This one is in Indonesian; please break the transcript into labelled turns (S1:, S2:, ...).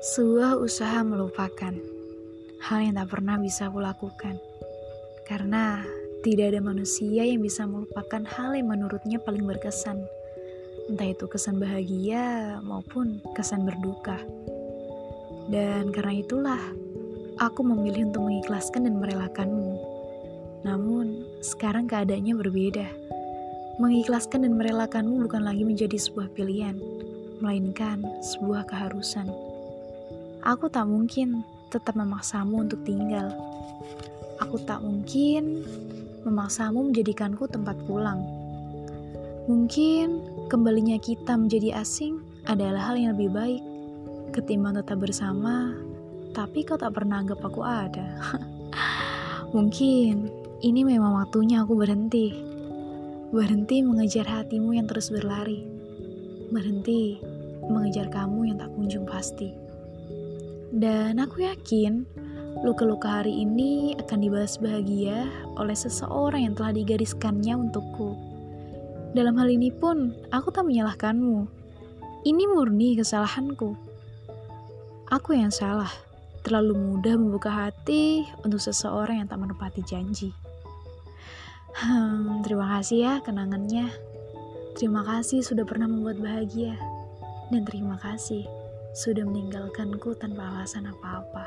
S1: Sebuah usaha melupakan hal yang tak pernah bisa aku lakukan. Karena tidak ada manusia yang bisa melupakan hal yang menurutnya paling berkesan. Entah itu kesan bahagia maupun kesan berduka. Dan karena itulah, aku memilih untuk mengikhlaskan dan merelakanmu. Namun, sekarang keadaannya berbeda. Mengikhlaskan dan merelakanmu bukan lagi menjadi sebuah pilihan, melainkan sebuah keharusan. Aku tak mungkin tetap memaksamu untuk tinggal. Aku tak mungkin memaksamu menjadikanku tempat pulang. Mungkin kembalinya kita menjadi asing adalah hal yang lebih baik ketimbang tetap bersama, tapi kau tak pernah anggap aku ada. Mungkin ini memang waktunya aku berhenti. Berhenti mengejar hatimu yang terus berlari. Berhenti mengejar kamu yang tak kunjung pasti. Dan aku yakin luka-luka hari ini akan dibalas bahagia oleh seseorang yang telah digariskannya untukku. Dalam hal ini pun, aku tak menyalahkanmu. Ini murni kesalahanku. Aku yang salah, terlalu mudah membuka hati untuk seseorang yang tak menepati janji. Hmm, terima kasih ya kenangannya. Terima kasih sudah pernah membuat bahagia. Dan terima kasih sudah meninggalkanku tanpa alasan apa-apa.